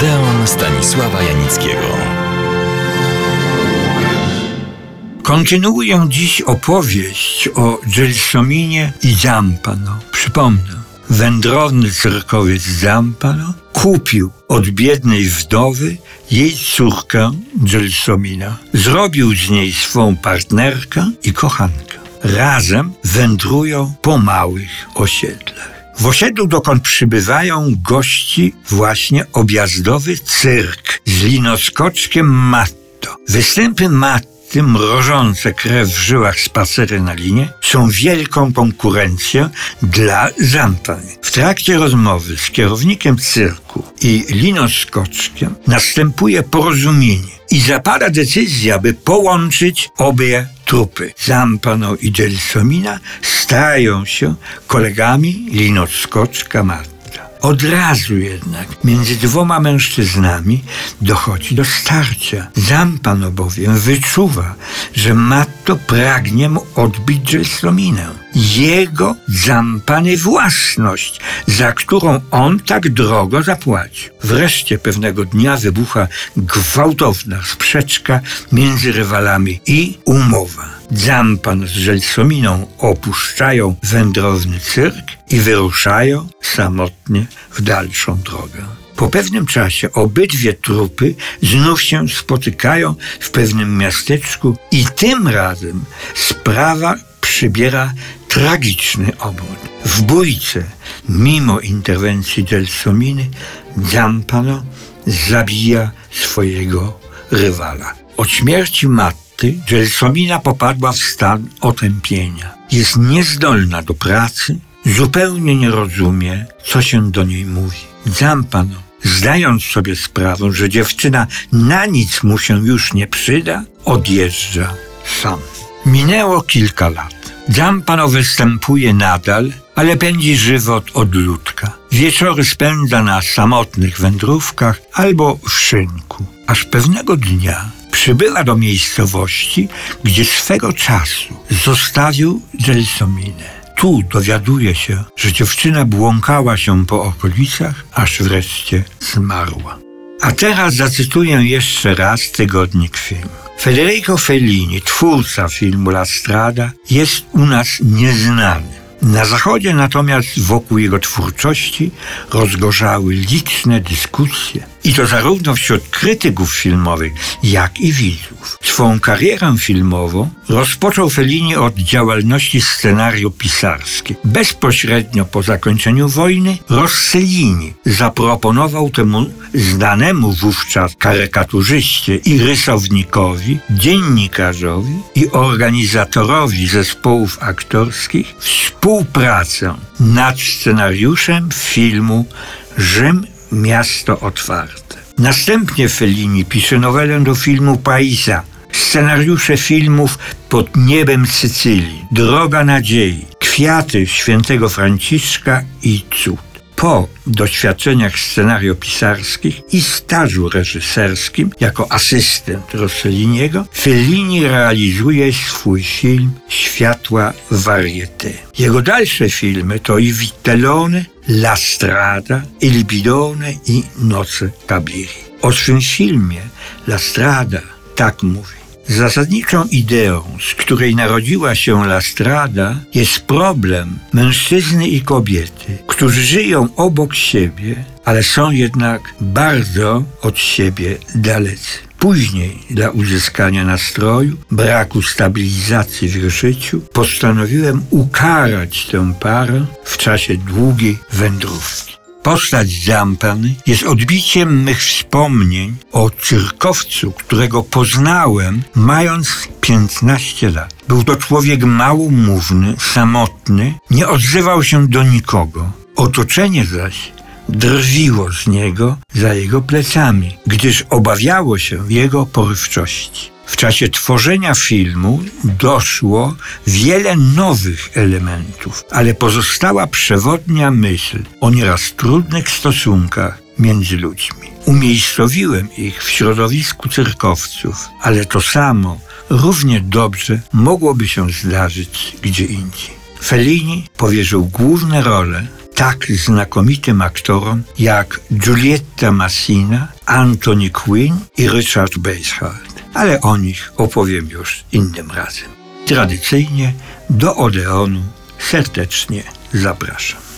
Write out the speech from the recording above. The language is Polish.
Odeon Stanisława Janickiego. Kontynuuję dziś opowieść o Gelsomine i Zampano. Przypomnę, wędrowny cyrkowiec Zampano kupił od biednej wdowy jej córkę Gelsomina. Zrobił z niej swą partnerkę i kochankę. Razem wędrują po małych osiedlach. W osiedlu, dokąd przybywają gości, właśnie objazdowy cyrk z linoskoczkiem Matto. Występy Matty, mrożące krew w żyłach spacery na linie, są wielką konkurencją dla Zampany. W trakcie rozmowy z kierownikiem cyrku i linoskoczkiem następuje porozumienie i zapada decyzja, by połączyć obie trupy. Zampano i Gelsomina stają się kolegami linoskoczka Marta. Od razu jednak między dwoma mężczyznami dochodzi do starcia. Zampano bowiem wyczuwa, że Matto pragnie mu odbić Gelsominę. Jego zampany własność, za którą on tak drogo zapłacił. Wreszcie pewnego dnia wybucha gwałtowna sprzeczka między rywalami i umowa. Zampan z Żelsominą opuszczają wędrowny cyrk i wyruszają samotnie w dalszą drogę. Po pewnym czasie obydwie trupy znów się spotykają w pewnym miasteczku i tym razem sprawa przybiera tragiczny obrót. W bójce, mimo interwencji Gelsominy, Zampano zabija swojego rywala. Od śmierci matki Gelsomina popadła w stan otępienia. Jest niezdolna do pracy, zupełnie nie rozumie, co się do niej mówi. Zampano, zdając sobie sprawę, że dziewczyna na nic mu się już nie przyda, odjeżdża sam. Minęło kilka lat. Zampano występuje nadal, ale pędzi żywot od ludka. Wieczory spędza na samotnych wędrówkach albo w szynku. Aż pewnego dnia przybyła do miejscowości, gdzie swego czasu zostawił Gelsominę. Tu dowiaduje się, że dziewczyna błąkała się po okolicach, aż wreszcie zmarła. A teraz zacytuję jeszcze raz tygodnik film. Federico Fellini, twórca filmu La Strada, jest u nas nieznany. Na Zachodzie natomiast wokół jego twórczości rozgorzały liczne dyskusje. I to zarówno wśród krytyków filmowych, jak i widzów. Swą karierę filmową rozpoczął Fellini od działalności scenariopisarskiej. Bezpośrednio po zakończeniu wojny Rossellini zaproponował temu znanemu wówczas karykaturzyście i rysownikowi, dziennikarzowi i organizatorowi zespołów aktorskich współpracę nad scenariuszem filmu Rzym Miasto Otwarte. Następnie Fellini pisze nowelę do filmu Paisa, scenariusze filmów Pod niebem Sycylii, Droga Nadziei, Kwiaty świętego Franciszka i Cud. Po doświadczeniach scenariopisarskich i stażu reżyserskim jako asystent Rosselliniego, Fellini realizuje swój film Światła Varieté. Jego dalsze filmy to i Vitellone, La Strada, Il Bidone i Noce Tabiri. O swym filmie La Strada tak mówi. Zasadniczą ideą, z której narodziła się La Strada, jest problem mężczyzny i kobiety, którzy żyją obok siebie, ale są jednak bardzo od siebie dalecy. Później, dla uzyskania nastroju, braku stabilizacji w życiu, postanowiłem ukarać tę parę w czasie długiej wędrówki. Postać Zampany jest odbiciem mych wspomnień o cyrkowcu, którego poznałem mając 15 lat. Był to człowiek małomówny, samotny, nie odzywał się do nikogo. Otoczenie zaś drwiło z niego za jego plecami, gdyż obawiało się jego porywczości. W czasie tworzenia filmu doszło wiele nowych elementów, ale pozostała przewodnia myśl o nieraz trudnych stosunkach między ludźmi. Umiejscowiłem ich w środowisku cyrkowców, ale to samo równie dobrze mogłoby się zdarzyć gdzie indziej. Fellini powierzył główne role tak znakomitym aktorom jak Giulietta Massina, Anthony Quinn i Richard Basehart. Ale o nich opowiem już innym razem. Tradycyjnie do Odeonu serdecznie zapraszam.